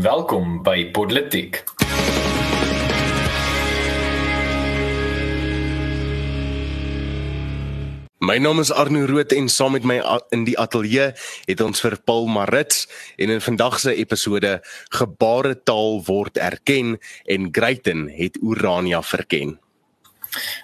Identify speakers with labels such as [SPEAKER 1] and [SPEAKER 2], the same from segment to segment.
[SPEAKER 1] Welkom by Politiek.
[SPEAKER 2] My naam is Arno Rood en saam met my in die ateljee het ons vir Paul Marits en in vandag se episode gebaretaal word erken en Greyton het Urania verken.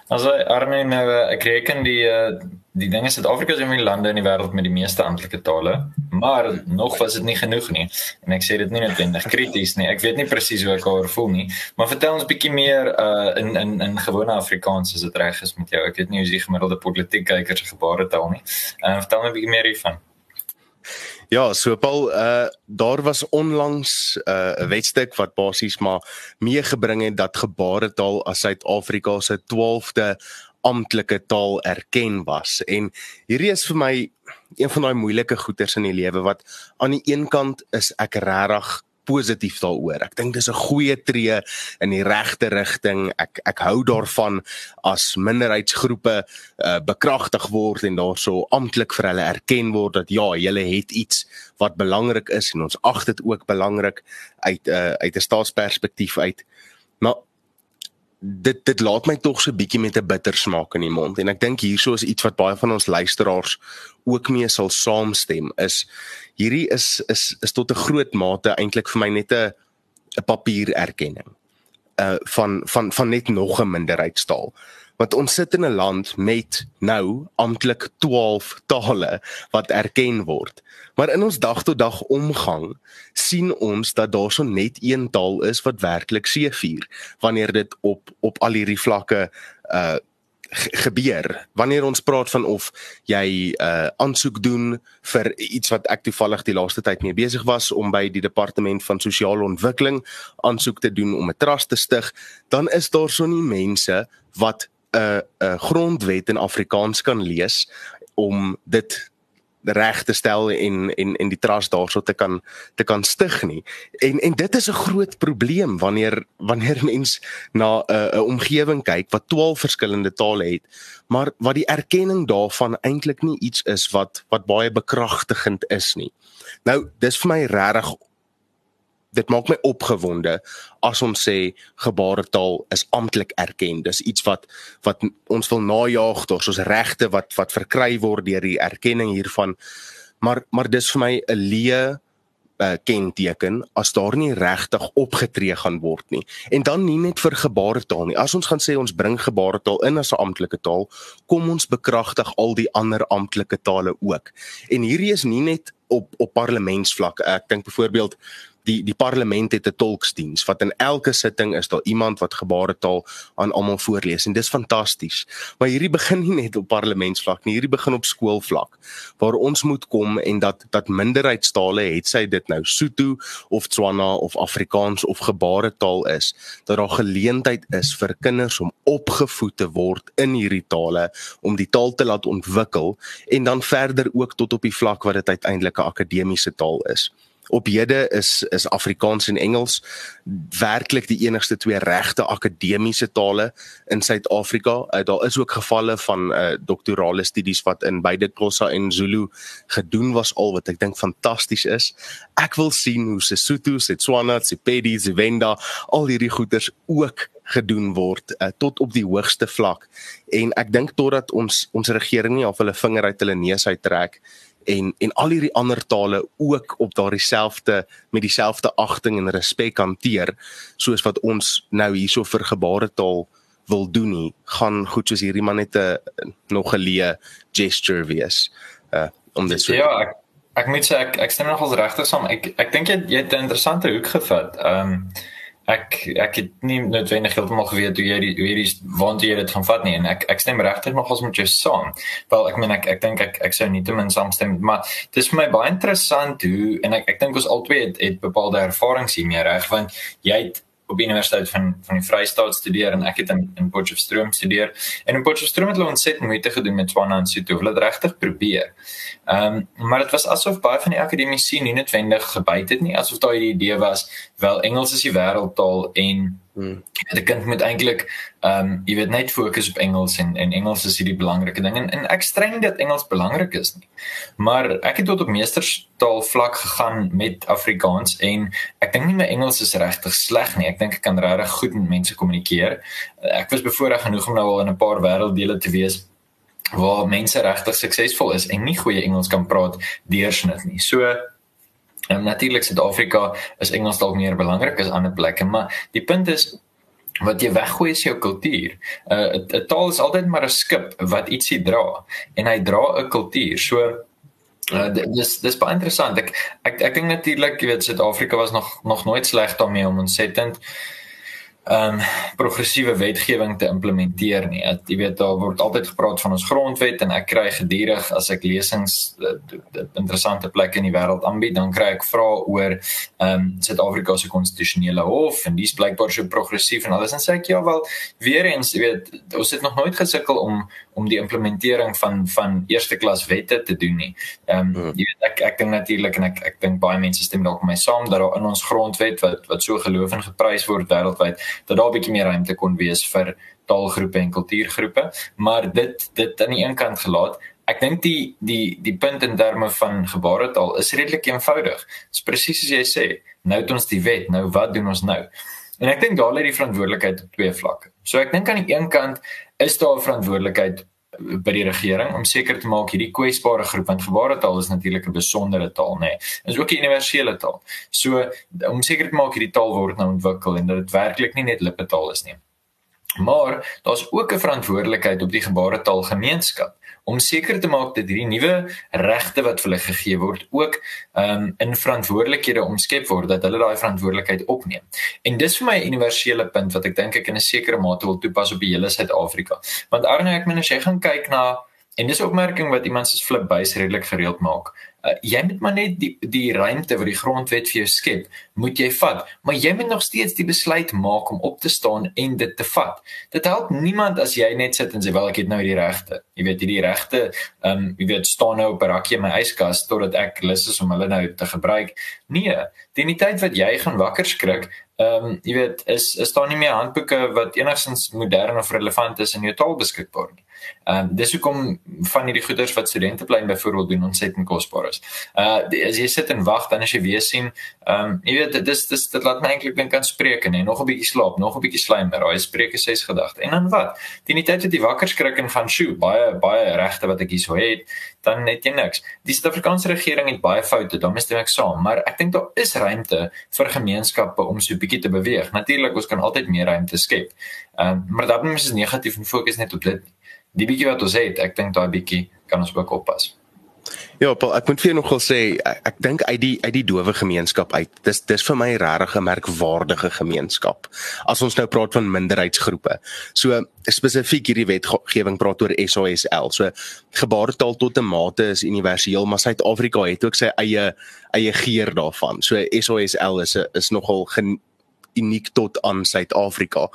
[SPEAKER 1] Also Arne nou ek reken die eh, die ding is Suid-Afrika is een van die lande in die wêreld met die meeste amptelike tale, maar nog was dit nie genoeg nie. En ek sê dit nie noodwendig krities nie. Ek weet nie presies hoe ek oor voel nie, maar vertel ons bietjie meer uh in in in gewone Afrikaans as dit reg is met jou. Ek weet nie hoe jy gemiddelde politiek kykers se gebaretaal nie. Ehm uh, vertel my bietjie meer hiervan.
[SPEAKER 2] Ja, so Paul, uh daar was onlangs uh 'n wetstuk wat basies maar meegebring het dat gebaretaal as Suid-Afrika se 12de amptelike taal erken was. En hierdie is vir my een van daai moeilike goeters in die lewe wat aan die een kant is ek regtig positief daaroor. Ek dink dis 'n goeie tree in die regte rigting. Ek ek hou daarvan as minderheidsgroepe uh, bekragtig word en daarso amptelik vir hulle erken word dat ja, hulle het iets wat belangrik is en ons ag dit ook belangrik uit uh, uit 'n staatsperspektief uit. Maar dit dit laat my tog so 'n bietjie met 'n bitter smaak in die mond. En ek dink hierso is iets wat baie van ons luisteraars ook mee sal saamstem is hierdie is is is tot 'n groot mate eintlik vir my net 'n 'n papiererkenning. Uh van van van net nog 'n minderheidstaal want ons sit in 'n land met nou amptelik 12 tale wat erken word. Maar in ons dag tot dag omgang sien ons dat daar so net een taal is wat werklik seëvier wanneer dit op op al hierdie vlakke uh gebeur wanneer ons praat van of jy 'n uh, aansoek doen vir iets wat ek toevallig die laaste tyd mee besig was om by die departement van sosiale ontwikkeling aansoek te doen om 'n trust te stig dan is daar so nie mense wat 'n 'n grondwet in Afrikaans kan lees om dit reg te stel en en en die trust daarso te kan te kan stig nie. En en dit is 'n groot probleem wanneer wanneer mens na 'n 'n omgewing kyk wat 12 verskillende tale het, maar wat die erkenning daarvan eintlik nie iets is wat wat baie bekragtigend is nie. Nou, dis vir my regtig dit maak my opgewonde as ons sê gebaretaal is amptelik erken. Dis iets wat wat ons wil najag, daar's ons regte wat wat verkry word deur die erkenning hiervan. Maar maar dis vir my 'n leë uh, kenteken as daar nie regtig opgetree gaan word nie. En dan nie net vir gebaretaal nie. As ons gaan sê ons bring gebaretaal in as 'n amptelike taal, kom ons bekragtig al die ander amptelike tale ook. En hierdie is nie net op op parlementsvlak. Ek dink byvoorbeeld die die parlement het 'n tolksdiens wat in elke sitting is daar iemand wat gebaretaal aan almal voorlees en dis fantasties. Maar hierdie begin nie net op parlementsvlak nie, hierdie begin op skoolvlak waar ons moet kom en dat dat minderheidstale het sy dit nou Sotho of Tswana of Afrikaans of gebaretaal is, dat daar geleentheid is vir kinders om opgevoed te word in hierdie tale om die taal te laat ontwikkel en dan verder ook tot op die vlak wat dit uiteindelik 'n akademiese taal is op hede is is Afrikaans en Engels werklik die enigste twee regte akademiese tale in Suid-Afrika. Uh, daar is ook gevalle van uh, doktorale studies wat in beide Xhosa en Zulu gedoen was al wat ek dink fantasties is. Ek wil sien hoe Sesotho, Setswana, Sepedi, Sevenda al hierdie goeters ook gedoen word uh, tot op die hoogste vlak. En ek dink totdat ons ons regering nie af hulle vinger uit hulle neus uittrek en en al hierdie ander tale ook op daardie selfde met dieselfde agting en respek hanteer soos wat ons nou hierso vir gebaretaal wil doen nie gaan goed soos hierdie man net 'n nog 'n leë gesture wees uh om dit
[SPEAKER 1] Ja, ek ek moet sê ek ek stem nogals regtig saam. Ek ek dink jy jy het 'n interessante hoek gevat. Ehm um, ek ek het nie noodwendig heeltemal geweet hoe jy die hoe hierdie waant jy dit gaan vat nie en ek ek stem regtig nogals met jou saam. Wel ek meen ek ek dink ek ek sou nie te min saamstem maar dit is vir my baie interessant hoe en ek ek dink ons albei het, het bepaalde ervarings hiermee reg want jy het op universiteit van van die Vrystaat studeer en ek het in in Potchefstroom studeer en in Potchefstroom het hulle ontsettend moeite gedoen met Swana en Sotho. Hulle het regtig probeer. Ehm um, maar dit was asof baie van die akademici nie noodwendig gebyt het nie, asof daar hierdie idee was wel Engels is die wêreldtaal en Hmm. Die kind moet eintlik ehm um, jy weet net fokus op Engels en en Engels is hierdie belangrike ding en, en ek streng nie dat Engels belangrik is nie. Maar ek het tot op meesterstaal vlak gegaan met Afrikaans en ek dink nie my Engels is regtig sleg nie. Ek dink ek kan regtig goed met mense kommunikeer. Ek was bevoorreg genoeg om nou al in 'n paar wêrelddele te wees waar mense regtig suksesvol is en nie goeie Engels kan praat deursnit nie. So en natuurlik Suid-Afrika is Engels dalk meer belangrik as ander plekke, maar die punt is wat jy weggooi is jou kultuur. 'n uh, 'n taal is altyd maar 'n skip wat ietsie dra en hy dra 'n kultuur. So Uh, dis dis baie interessant. Ek ek ek dink natuurlik, jy weet Suid-Afrika was nog nog nooit sleg daarmee om ontsettend um progressiewe wetgewing te implementeer nie. Jy weet daar word altyd gepraat van ons grondwet en ek kry gedurig as ek lesings eh, interessante plekke in die wêreld aanbied, dan kry ek vrae oor um Suid-Afrika se konstitusionele hof en dis blykbaar so progressief en alles en sê ek ja wel weer eens jy weet ons het nog nooit gesukkel om om die implementering van van eerste klas wette te doen nie. Um jy weet ek ek dink natuurlik en ek ek dink baie mense stem dalk met my saam dat daar in ons grondwet wat wat so geloof en geprys word wêreldwyd dat daar 'n bietjie meer ruimte kon wees vir taalgroepe en kultuurgroepe, maar dit dit aan die een kant gelaat. Ek dink die die die punt in terme van gebaretaal is redelik eenvoudig. Dit is presies soos jy sê, nou het ons die wet, nou wat doen ons nou? En ek dink daar lê die verantwoordelikheid op twee vlakke. So ek dink aan die een kant is daar 'n verantwoordelikheid by die regering om seker te maak hierdie kwesbare groep want gebaretaal is natuurlik 'n besondere taal nê. Nee. Is ook 'n universele taal. So om seker te maak hierdie taal word nou ontwikkel en dat dit werklik nie net lippetaal is nie. Maar daar's ook 'n verantwoordelikheid op die gebaretaal gemeenskap om seker te maak dat hierdie nuwe regte wat vir hulle gegee word ook um, in verantwoordelikhede omskep word dat hulle daai verantwoordelikheid opneem. En dis vir my 'n universele punt wat ek dink ek in 'n sekere mate wil toepas op die hele Suid-Afrika. Want Arne, ek meen as jy gaan kyk na en dis 'n opmerking wat iemand soos Flip Buys redelik gereeld maak uh, jy moet maar net die die ruimte wat die grondwet vir jou skep, moet jy vat, maar jy moet nog steeds die besluit maak om op te staan en dit te vat. Dit help niemand as jy net sit en sê wel ek het nou die regte. Jy weet hierdie regte, ehm um, jy weet staan nou op 'n rakkie in my yskas totdat ek lus is om hulle nou te gebruik. Nee, teen die tyd wat jy gaan wakker skrik, ehm um, jy weet is is daar nie meer handboeke wat enigstens modern of relevant is in jou taal beskikbaar nie. Ehm uh, dis hoekom van hierdie goeders wat studente plein byvoorbeeld doen ontsettend kosbaar is. Uh die, as jy sit en wag dan as jy weer sien, ehm um, jy weet dit is dis dit laat my eintlik dink aan spreuke nê, nog 'n bietjie slaap, nog 'n bietjie slymer, daai spreuke ses gedagte. En dan wat? Die tyd wat jy wakker skrik en gaan sjoe, baie baie regte wat ek hierso het, dan net jy niks. Die Suid-Afrikaanse regering het baie foute, dan stem ek saam, maar ek dink daar is ruimte vir gemeenskappe om so 'n bietjie te beweeg. Natuurlik, ons kan altyd meer ruimte skep. Ehm um, maar dan moet ons negatief en fokus net op dit nie die bietjie wat ons het, ek dink daai bietjie kan ons ook oppas.
[SPEAKER 2] Ja, Paul, ek moet vir jou nogal sê ek, ek dink uit die uit die dowe gemeenskap uit. Dis dis vir my regtig 'n merkwaardige gemeenskap. As ons nou praat van minderheidsgroepe. So spesifiek hierdie wetgewing praat oor SASL. So gebaretaal tot 'n mate is universeel, maar Suid-Afrika het ook sy eie eie geur daarvan. So SASL is 'n is nogal uniek tot aan Suid-Afrika.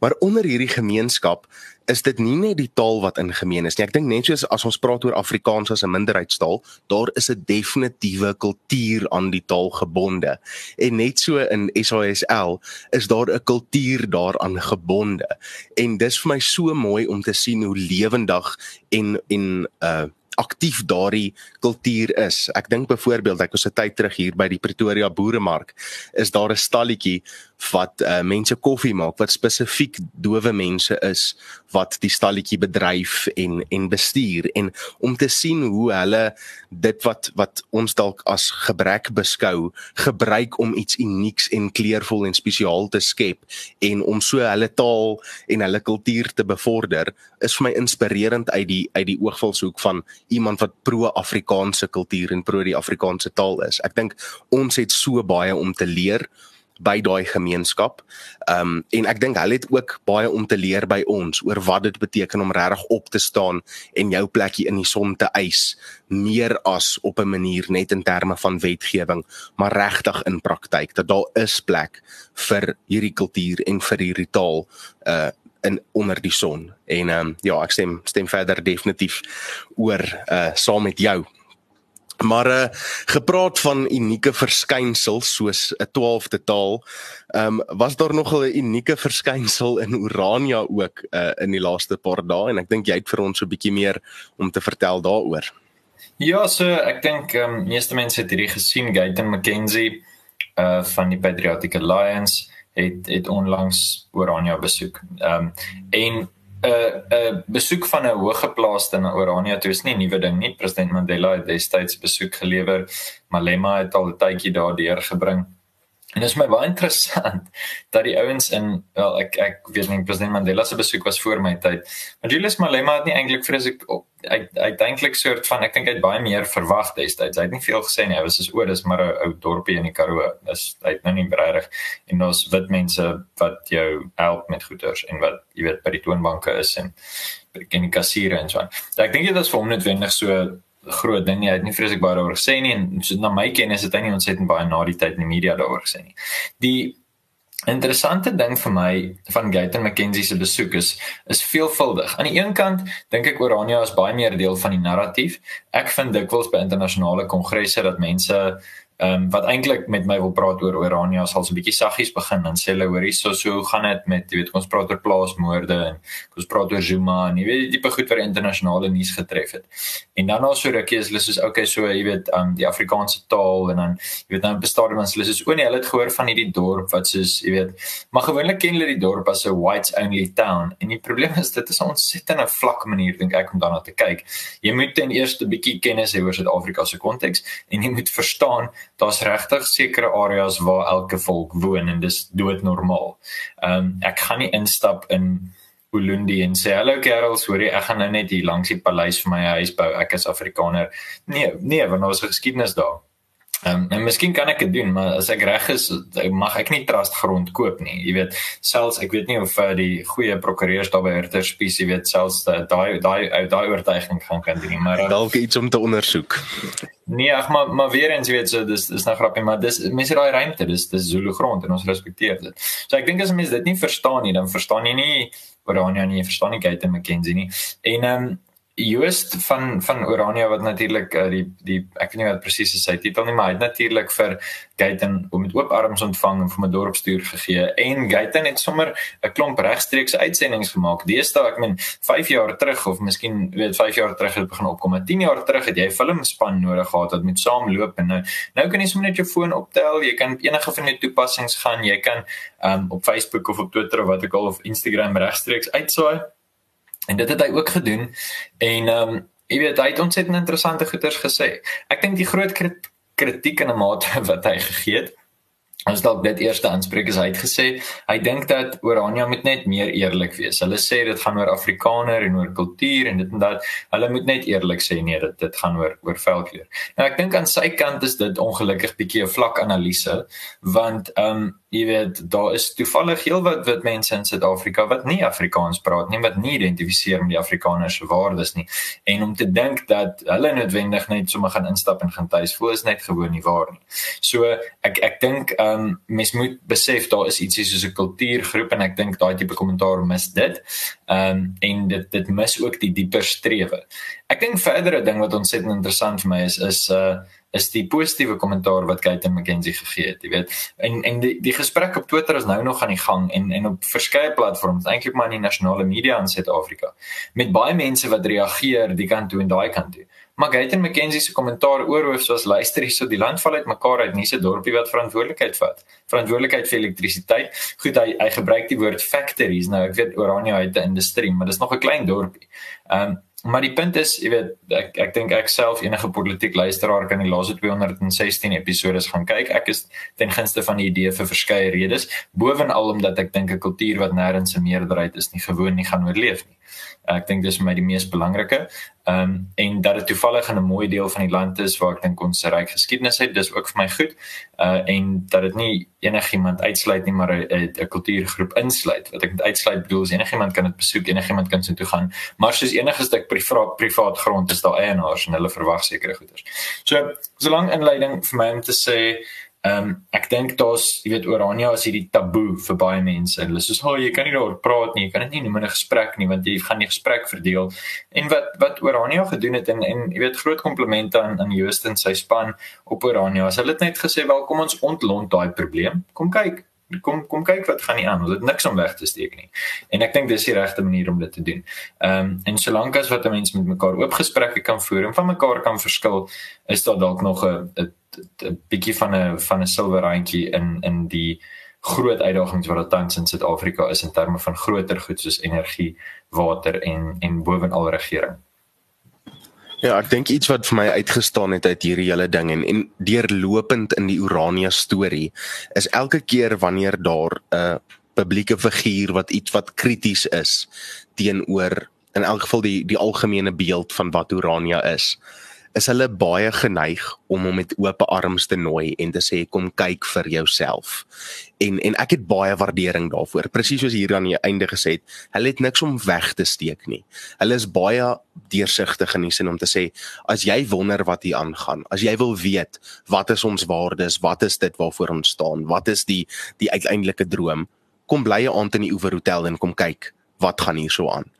[SPEAKER 2] Maar onder hierdie gemeenskap is dit nie net die taal wat ingemeen is nie. Ek dink net soos as ons praat oor Afrikaans as 'n minderheidstaal, daar is 'n definitiewe kultuur aan die taal gebonde. En net so in SASL is daar 'n kultuur daaraan gebonde. En dis vir my so mooi om te sien hoe lewendig en en uh aktief daardie kultuur is. Ek dink byvoorbeeld ek was 'n tyd terug hier by die Pretoria Boeremark, is daar 'n stalletjie wat uh, mense koffie maak wat spesifiek dowe mense is wat die stalletjie bedryf en en bestuur en om te sien hoe hulle dit wat wat ons dalk as gebrek beskou gebruik om iets unieks en kleurvol en spesiaal te skep en om so hulle taal en hulle kultuur te bevorder is vir my inspirerend uit die uit die oogvalshoek van iemand wat pro-Afrikaanse kultuur en pro die Afrikaanse taal is. Ek dink ons het so baie om te leer by daai gemeenskap. Ehm um, en ek dink hulle het ook baie om te leer by ons oor wat dit beteken om regtig op te staan en jou plekkie in die son te eis, meer as op 'n manier net in terme van wetgewing, maar regtig in praktyk dat daar is plek vir hierdie kultuur en vir hierdie taal uh in onder die son. En ehm um, ja, ek stem stem verder definitief oor uh saam met jou. Maar uh gepraat van unieke verskynsels soos 'n 12de taal, ehm um, was daar nog 'n unieke verskynsel in Urania ook uh in die laaste paar dae en ek dink jy het vir ons 'n bietjie meer om te vertel daaroor.
[SPEAKER 1] Ja, so ek dink ehm um, meeste mense het hierdie gesien Gaitan McKenzie uh van die Patriotic Alliance het het onlangs Urania besoek. Ehm um, en 'n uh, 'n uh, besoek van 'n hoëgeplaaste na Orania toe is nie 'n nuwe ding nie. President Mandela het destyds besoek gelewer. Malema het al 'n tydjie daar deurgebring. En dit is my baie interessant dat die ouens in wel ek ek weet nie president Mandela se besoek was voor my tyd. Maar Julius Malema het nie eintlik vreeslik uiteindelik soort van ek dink hy het baie meer verwag destyds. Hy het nie veel gesê nie. Hy was soos o, dis maar 'n ou dorpie in die Karoo. Dis hy het nou nie regtig en daar's wit mense wat jou help met goeders en wat jy weet by die toonbanke is en by die kassiere en so aan. Ek dink dit is vir hom netwendig so groot ding nie. Hy het nie vreeslik baie daaroor gesê nie en so na my kennis het hy nie ontsettend baie na die tyd in die media daaroor gesê nie. Die interessante ding vir my van Gaitan McKenzie se besoek is is veelvuldig. Aan die een kant dink ek Orania is baie meer deel van die narratief. Ek vind dikwels by internasionale kongresse dat mense ehm um, wat eintlik met my wil praat oor Orania sal so 'n bietjie saggies begin dan sê hulle hoor hierso so hoe gaan dit met jy weet ons praat oor plaasmoorde en ons praat oor Zuma en jy weet die tipe goed wat internasionale nuus getref het. En dan also rukkie is hulle soos okay so jy weet ehm um, die Afrikaanse taal en dan jy weet dan bestaan ons hulle soos o nee hulle het gehoor van hierdie dorp wat soos jy weet maar gewoonlik ken hulle die dorp as 'n whites only town en die probleem is dit is 'n vlak manier dink ek om daarna te kyk. Jy moet ten eerste 'n bietjie kennis hê oor Suid-Afrika se konteks en jy moet verstaan daar's regtig sekere areas waar elke volk woon en dis doodnormaal. Ehm um, ek gaan nie instap in Ulundi en sê hallo kerels, hoor jy ek gaan nou net hier langs die paleis vir my huis bou. Ek is Afrikaner. Nee, nee, want daar was 'n geskiedenis daar. Ehm um, en miskien kan ek dit doen, maar as ek reg is, mag ek nie trust grond koop nie. Jy weet, selfs ek weet nie of uh, die goeie prokureurs daar by Herter Spies, jy weet, selfs daai daai daai oortuiging gaan kan doen, maar
[SPEAKER 2] dalk iets om te ondersoek.
[SPEAKER 1] Nee, ag maar maar weer eens, jy weet, so dis dis nou grappie, maar dis mense daai ruimte, dis dis Zulu grond en ons respekteer dit. So ek dink as mense dit nie verstaan nie, dan verstaan jy nie Orania nie, verstaan nie Kate McKenzie nie. En ehm um, Joost van van Orania wat natuurlik uh, die die ek weet nie wat presies is sy titel nie maar hy het natuurlik vir Gaten om met oop arms ontvang en vir my dorp stuur gegee en Gaten het sommer 'n klomp regstreekse uitsendings gemaak. Deesdae ek meen 5 jaar terug of miskien weet 5 jaar terug het begin opkom maar 10 jaar terug het jy 'n filmspan nodig gehad wat met saamloop en nou nou kan jy sommer net jou foon optel, jy kan enige van die toepassings gaan, jy kan um, op Facebook of op Twitter of wat ook al of Instagram regstreeks uitsaai En dit het hy ook gedoen en ehm um, jy weet hy het ontsettend interessante goeders gesê. Ek dink die groot kritiek in 'n mate wat hy gegee het Ons dalk dit eerste aanspreek is hy het gesê hy dink dat Orania moet net meer eerlik wees. Hulle sê dit gaan oor Afrikaner en oor kultuur en dit en dat. Hulle moet net eerlik sê nee, dit dit gaan oor oor velkleur. Nou ek dink aan sy kant is dit ongelukkig bietjie 'n vlak analise want ehm um, jy weet daar is toevallig heelwat wit mense in Suid-Afrika wat nie Afrikaans praat nie, wat nie identifiseer met die Afrikanerse waardes nie. En om te dink dat hulle noodwendig net sommer gaan instap en gaan tuis voel is net gewoon nie waar nie. So ek ek dink ehm um, mens moet besef daar is ietsie soos 'n kultuurgroep en ek dink daai tipe kommentaar mis dit. Ehm um, en dit dit mis ook die dieper strewe. Ek dink verdere ding wat ons net interessant vir my is is uh is die positiewe kommentaar wat Kate McKenzie gegee het, jy weet. En en die die gesprek op Twitter is nou nog aan die gang en en op verskeie platforms, eintlik maar in die nasionale media in Suid-Afrika, met baie mense wat reageer die kant toe en daai kant toe. Maar Gaten McKenzie se kommentaar oor hoe soos luister hierso die land val uit mekaar uit nie se dorpie wat verantwoordelikheid vat. Verantwoordelikheid vir elektrisiteit. Goed hy hy gebruik die woord factories. Nou ek weet Orania het 'n industrie, maar dis nog 'n klein dorpie. Ehm um, maar die punt is, jy weet, ek ek dink ek self enige politiek luisteraar kan die laaste 216 episode gaan kyk. Ek is ten gunste van die idee vir verskeie redes, bovenal omdat ek dink 'n kultuur wat nêrens 'n meerderheid is nie gewoon nie gaan oorleef nie. Ek dink dis vir my die mees belangrike. Ehm um, en dat dit toevallig in 'n mooi deel van die land is waar ek dink ons ryk geskiedenis het, dis ook vir my goed. Uh en dat dit nie enigiemand uitsluit nie, maar 'n 'n kultuurgroep insluit. Wat ek met uitsluit bedoel is enigiemand kan dit besoek, enigiemand kan so toe gaan, maar soos enige stuk privaat privaat grond is daar eienaars en hulle verwag sekere goederes. So, so lank inleiding vir my om te sê Ehm um, ek dink daar's jy weet Orania is hierdie taboe vir baie mense. Hulle sê so, oh, jy kan nie daaroor praat nie. Jy kan dit nie noem in 'n gesprek nie want jy gaan die gesprek verdeel. En wat wat Orania gedoen het en en jy weet groot komplimente aan aan Joost en sy span op Orania. Hulle het net gesê, "Wel, kom ons ontlont daai probleem. Kom kyk, kom kom kyk wat gaan nie aan. Ons het niks om weg te steek nie. En ek dink dis die regte manier om dit te doen. Ehm um, en solank as wat 'n mens met mekaar oop gesprekke kan voer en van mekaar kan verskil, is daar dalk nog 'n 'n bietjie van 'n van 'n silwer randjie in in die groot uitdagings wat daar tans in Suid-Afrika is in terme van groter goed soos energie, water en en bovenal regering.
[SPEAKER 2] Ja, ek dink iets wat vir my uitgestaan het uit hierdie hele ding en en deurlopend in die Urania storie is elke keer wanneer daar 'n publieke figuur wat iets wat krities is teenoor in elk geval die die algemene beeld van wat Urania is is hulle baie geneig om hom met oop arms te nooi en te sê kom kyk vir jouself. En en ek het baie waardering daarvoor. Presies soos hier aan die einde gesê het, hulle het niks om weg te steek nie. Hulle is baie deursigtig in die sin om te sê as jy wonder wat hier aangaan, as jy wil weet wat is ons waardes, wat is dit waarvoor ons staan, wat is die die uiteindelike droom, kom bly 'n aand in die Oever Hotel en kom kyk wat gaan hier so aan.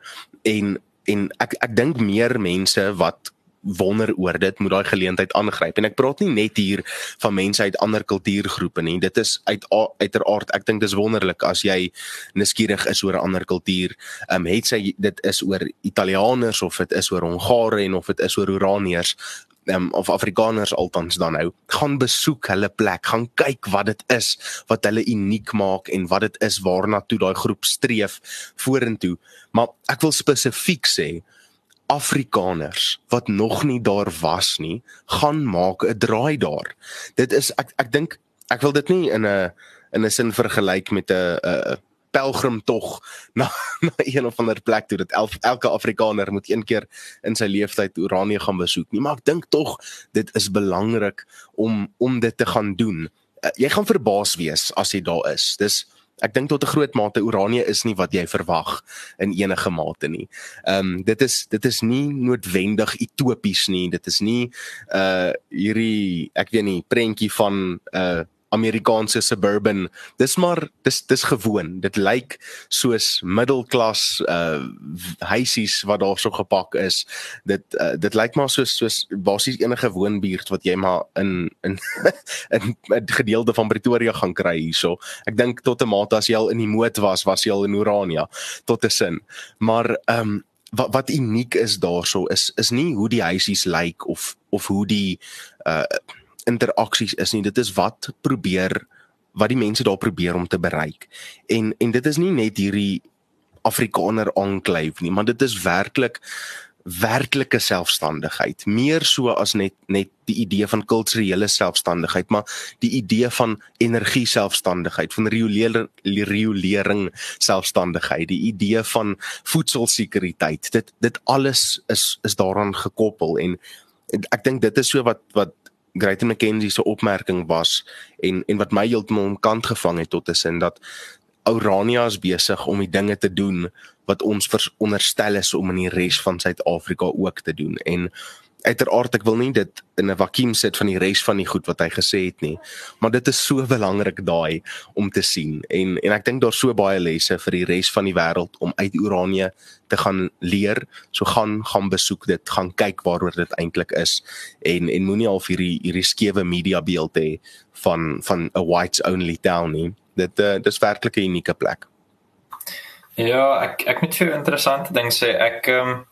[SPEAKER 2] En en ek ek dink meer mense wat wonder oor dit moet daai geleentheid aangryp. En ek praat nie net hier van mense uit ander kultuurgroepe nie. Dit is uit uiteraard ek dink dis wonderlik as jy nuuskierig is oor 'n ander kultuur. Ehm um, het sy dit is oor Italianers of dit is oor Hongare en of dit is oor Uraniërs um, of Afrikaners altans dan nou. Gaan besoek hulle plek gaan kyk wat dit is wat hulle uniek maak en wat dit is waarna toe daai groep streef vorentoe. Maar ek wil spesifiek sê Afrikaners wat nog nie daar was nie, gaan maak 'n draai daar. Dit is ek ek dink ek wil dit nie in 'n in 'n sin vergelyk met 'n 'n pelgrimtog na na een of ander plek toe dat el, elke Afrikaner moet een keer in sy lewenstyd Oranje gaan besoek nie, maar ek dink tog dit is belangrik om om dit te gaan doen. Uh, jy gaan verbaas wees as jy daar is. Dis ek dink tot 'n groot mate Uranie is nie wat jy verwag in enige mate nie. Ehm um, dit is dit is nie noodwendig utopies nie. Dit is nie uh hierdie ek weet nie prentjie van 'n uh, Amerikaanse suburban. Dis maar dis dis gewoon. Dit lyk soos middelklas uh huisies wat daar so gepak is. Dit uh, dit lyk maar soos soos basies enige woonbuurt wat jy maar in in in 'n gedeelte van Pretoria gaan kry hierso. Ek dink tot 'n mate as jy al in die moed was, was jy al in Urania tot 'n sin. Maar ehm um, wat wat uniek is daarso is is nie hoe die huisies lyk of of hoe die uh interaksies is nie. Dit is wat probeer wat die mense daar probeer om te bereik. En en dit is nie net hierdie Afrikaner enclave nie, maar dit is werklik werklike selfstandigheid meer so as net net die idee van kulturele selfstandigheid maar die idee van energie selfstandigheid van riolering riolering selfstandigheid die idee van voedselsekuriteit dit dit alles is is daaraan gekoppel en ek dink dit is so wat wat Great McKenzie se opmerking was en en wat my heeltemal om kant gevang het tot 'n sin dat Orania is besig om die dinge te doen wat ons veronderstel is om in die res van Suid-Afrika ook te doen. En uiteraard ek wil nie dit in 'n vakuum sit van die res van die goed wat hy gesê het nie maar dit is so belangrik daai om te sien. En en ek dink daar's so baie lesse vir die res van die wêreld om uit Uranie te gaan leer. So gaan gaan besoek dit gaan kyk waaroor dit eintlik is. En en moenie al hierdie hierdie skewe media beeld hê van van 'n whites only town nie. Dit uh, dis werklik 'n unieke plek.
[SPEAKER 1] Ja, ek ek moet vir interessante ding sê. Ek ehm um,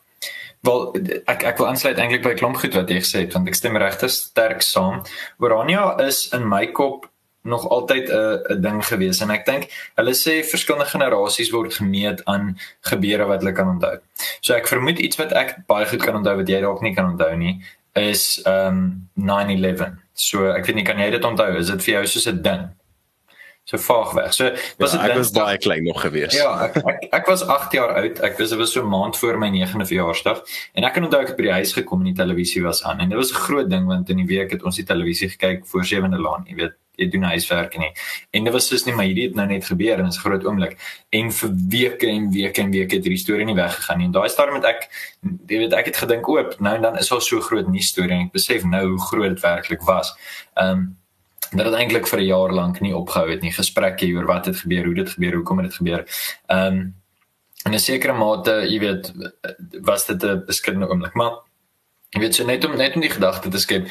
[SPEAKER 1] Wel ek ek wil aansluit eintlik by klomp goed wat jy gesê het want ek stem regtig sterk saam. Orania is in my kop nog altyd 'n 'n ding gewees en ek dink hulle sê verskillende generasies word gemeet aan gebeure wat hulle kan onthou. So ek vermoed iets wat ek baie goed kan onthou wat jy dalk nie kan onthou nie is um 9/11. So ek weet nie kan jy dit onthou? Is dit vir jou soos 'n ding? So vaag weg. So
[SPEAKER 2] was ja, dit ek was baie klein nog gewees.
[SPEAKER 1] Ja, ek ek, ek was 8 jaar oud. Ek was dit was so 'n maand voor my 9de verjaarsdag en ek kan onthou ek het by die huis gekom en die televisie was aan en dit was 'n groot ding want in die week het ons die televisie gekyk voor 7de laan, jy weet jy doen huiswerk nie. En dit was soos nie maar hierdie het nou net gebeur en dit is 'n groot oomblik. En vir weke en weke en weke het hierdie storie nie weggegaan nie. En daai stadium het ek jy weet ek het gedink oop, nou en dan is al so groot nuus storie en ek besef nou hoe groot dit werklik was. Ehm um, dat het eintlik vir 'n jaar lank nie opgehou het nie gesprekke oor wat het gebeur, hoe dit gebeur, hoekom het dit gebeur. Ehm um, in 'n sekere mate, jy weet, was dit 'n beskikbare oomblik, maar jy weet so net om net om die gedagte te skep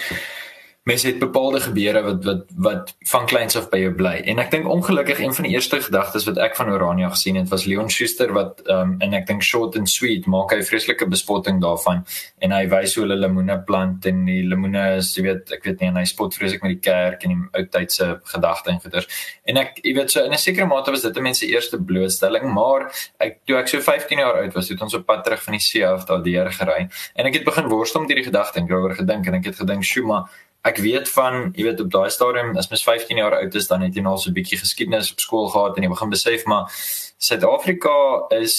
[SPEAKER 1] mense het bepaalde gebeure wat wat wat van kleins af by jou bly. En ek dink ongelukkig een van die eerste gedagtes wat ek van Orania gesien het was Leon Schuster wat ehm um, en ek dink short and sweet maak hy vreeslike bespotting daarvan en hy wys hoe hulle lemoene plant en die lemoene is jy weet ek weet nie en hy spot vreeslik met die kerk en die ou tydse gedagte en goeders. En ek jy weet so in 'n sekere mate was dit 'n mens se eerste blootstelling, maar ek toe ek so 15 jaar oud was, het ons op pad terug van die see af daar deur gery en ek het begin worstel met hierdie gedagte en daaroor gedink en ek het gedink, "Shuma, ek weet van, jy weet op daai stadium as mens 15 jaar oud is, dan het jy nou al so 'n bietjie geskiedenis op skool gehad en jy begin besef maar Suid-Afrika is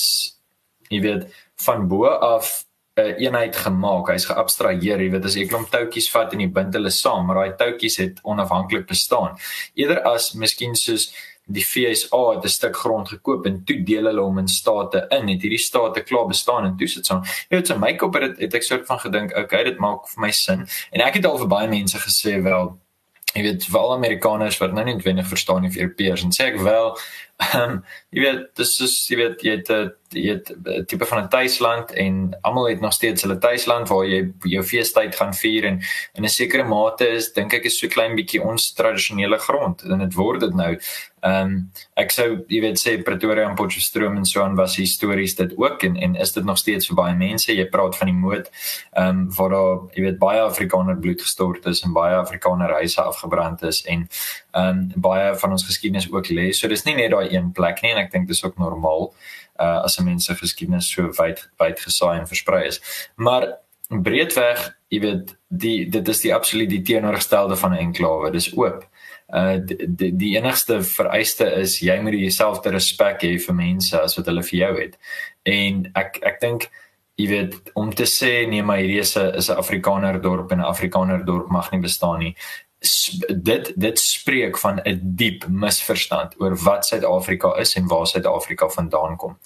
[SPEAKER 1] jy weet van bo af 'n uh, eenheid gemaak. Hy's geabstraheer, jy weet as jy klomp toutjies vat en jy bind hulle saam, maar daai toutjies het onafhanklik bestaan. Eerder as miskien soos die FSA het 'n stuk grond gekoop en toe deel hulle hom in state in. Het hierdie state klaar bestaan en toe sit so. Jy weet, so my kop het het ek soort van gedink, okay, dit maak vir my sin. En ek het al vir baie mense gesê wel Jy weet, vir al Amerikaners wat nou nie noodwendig verstaan nie vir Europeërs en sê ek wel, um, jy weet, dis is jy weet jy het 'n jy het 'n tipe van 'n tuisland en almal het nog steeds hulle tuisland waar jy jou feestyd gaan vier en in 'n sekere mate is dink ek is so klein bietjie ons tradisionele grond en dit word dit nou. Ehm um, ek sou jy weet sê Pretoria en Potchefstroom en so aan was histories dit ook en en is dit nog steeds vir baie mense jy praat van die moed ehm um, waar daar jy weet baie Afrikaner bloed gestort is en baie Afrikaner huise afgebrand is en ehm um, baie van ons geskiedenis ook lê. So dis nie net daai een plek nie en ek dink dis ook normaal uh as 'n mens se geskiedenis so wyd wyd gesaai en versprei is. Maar breedweg, jy weet, die dit is die absoluut die teenoorgestelde van 'n enklawe. Dis oop. Uh die die enigste vereiste is jy moet jouself te respek hê vir mense as wat hulle vir jou het. En ek ek dink jy weet om te sê nee maar hierdie is 'n is 'n Afrikaner dorp en 'n Afrikaner dorp mag nie bestaan nie dit dit spreek van 'n diep misverstand oor wat Suid-Afrika is en waar Suid-Afrika vandaan kom.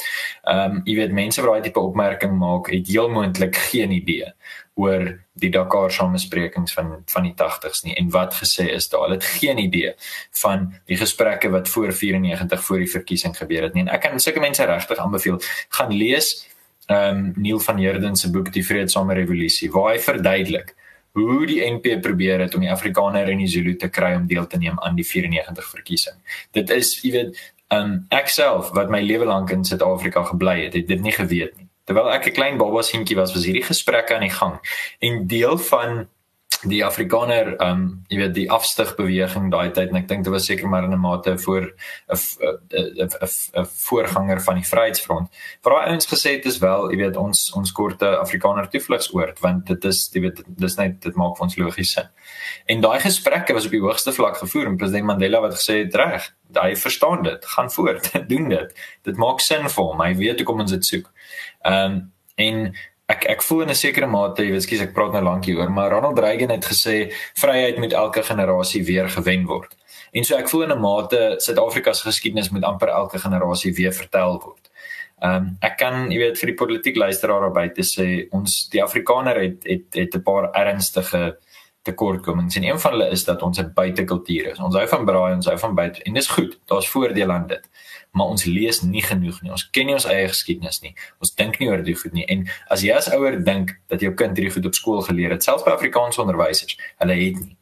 [SPEAKER 1] Ehm um, jy weet mense wat daai tipe opmerking maak, het heel moontlik geen idee oor die Dakar samesprekings van van die 80s nie en wat gesê is daar. Hulle het geen idee van die gesprekke wat voor 94 voor die verkiesing gebeur het nie. En ek kan sulke mense regtig aanbeveel gaan lees ehm um, Neil van Heerden se boek Die Vreedsame Revolusie waar hy verduidelik hoe die NP probeer het om die Afrikaner en die Zulu te kry om deel te neem aan die 94 verkiesing. Dit is, jy weet, um, ek self wat my lewe lank in Suid-Afrika gebly het, het dit nie geweet nie. Terwyl ek 'n klein baba seentjie was, was hierdie gesprekke aan die gang. En deel van die Afrikaner ehm um, jy weet die afstig beweging daai tyd en ek dink dit was seker maar in 'n mate voor 'n 'n 'n voorganger van die Vryheidsfront. Vir daai ouens gesê het is wel, jy weet ons ons korte Afrikaner toevlugsoord want dit is jy weet dis net dit maak vir ons logies sin. En daai gesprekke was op die hoogste vlak gevoer en president Mandela wat gesê het reg, hy verstaan dit, gaan voort, doen dit. Dit maak sin vir hom. Hy weet hoe kom ons dit soek. Ehm um, en ek ek voel in 'n sekere mate, jy weet, skus ek praat nou lank hieroor, maar Ronald Reagan het gesê vryheid moet elke generasie weer gewen word. En so ek voel in 'n mate Suid-Afrika se geskiedenis moet amper elke generasie weer vertel word. Ehm um, ek kan, jy weet, vir die politiek luisteraar daarby te sê ons die Afrikaner het het het 'n paar ernstige tekortkomings en een van hulle is dat ons 'n buitekultuur is. Ons hou van braai, ons hou van buite en dis goed. Daar's voordele aan dit maar ons lees nie genoeg nie. Ons ken nie ons eie geskiedenis nie. Ons dink nie oor dit goed nie. En as jy as ouer dink dat jou kind hierdie goed op skool geleer het, selfs by Afrikaanse onderwysers, hulle het nie.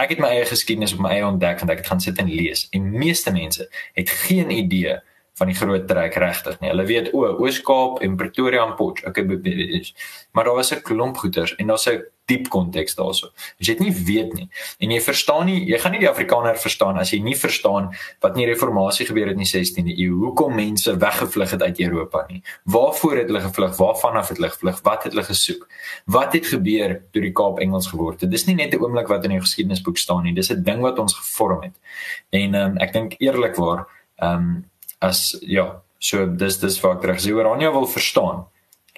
[SPEAKER 1] Ek het my eie geskiedenis op my eie ontdek want ek het gaan sit en lees. En meeste mense het geen idee van die groot trek regtig nie. Hulle weet o, Oos-Kaap en Pretoria en Potch, okay, maar daar was 'n klomp goeters en daar's 'n diep konteks daarso. As jy dit nie weet nie en jy verstaan nie, jy gaan nie die Afrikaner verstaan as jy nie verstaan wat nie reformatie gebeur het in die 16de eeu, hoekom mense weggevlug het uit Europa nie. Waarvoor het hulle gevlug? Waarvan af het hulle gevlug? Wat het hulle gesoek? Wat het gebeur toe die Kaap Engels geword het? Dis nie net 'n oomblik wat in die geskiedenisboek staan nie, dis 'n ding wat ons gevorm het. En um, ek dink eerlikwaar, ehm um, as ja, so dis dis wat ek reg sê, Oranje wil verstaan.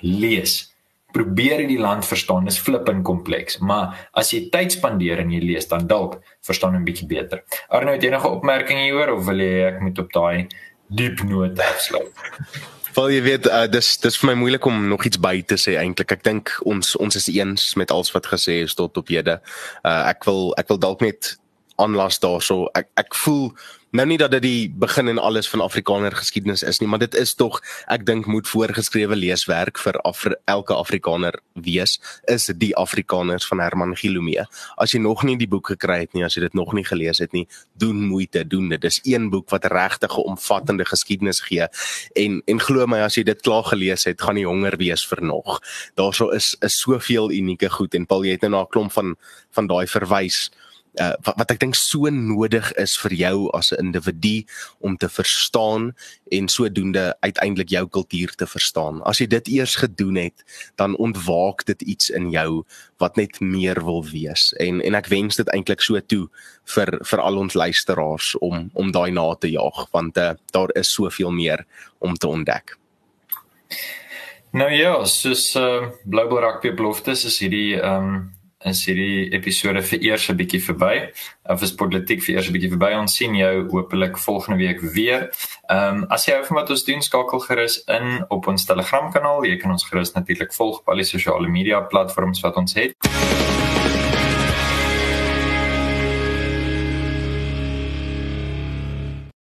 [SPEAKER 1] Lees probeer in die land verstaan is flippend kompleks maar as jy tyd spandeer en jy lees dan dalk verstaan 'n bietjie beter. Arno het enige opmerkings hieroor of wil jy ek moet op daai diep noot afsluit?
[SPEAKER 2] Wel jy weet uh, dis dis vir my moeilik om nog iets by te sê eintlik ek dink ons ons is eens met alles wat gesê is tot op hede. Uh, ek wil ek wil dalk net aanlas daarso. Ek ek voel nou nie dat dit die begin en alles van Afrikaner geskiedenis is nie, maar dit is tog ek dink moet voorgeskrewe leeswerk vir Afri elke Afrikaner wees is die Afrikaners van Herman Gilomee. As jy nog nie die boek gekry het nie, as jy dit nog nie gelees het nie, doen moeite, doen dit. Dis een boek wat regtig 'n omvattende geskiedenis gee en en glo my as jy dit klaar gelees het, gaan jy honger wees vir nog. Daarso is is soveel unieke goed en Paul jy het nou na 'n klomp van van daai verwys uh, wat, wat ek dink so nodig is vir jou as 'n individu om te verstaan en sodoende uiteindelik jou kultuur te verstaan. As jy dit eers gedoen het, dan ontwaak dit iets in jou wat net meer wil wees. En en ek wens dit eintlik so toe vir vir al ons luisteraars om om daai na te jaag want uh, daar is soveel meer om te ontdek.
[SPEAKER 1] Nou ja, soos uh, Global Rugby beloftes is hierdie ehm um is hierdie episode vir eers 'n bietjie verby. Of is politiek vir eers 'n bietjie verby. Ons sien jou hopelik volgende week weer. Ehm um, as jy hou van wat ons doen, skakel gerus in op ons Telegram kanaal. Jy kan ons gerus natuurlik volg op al die sosiale media platforms wat ons het.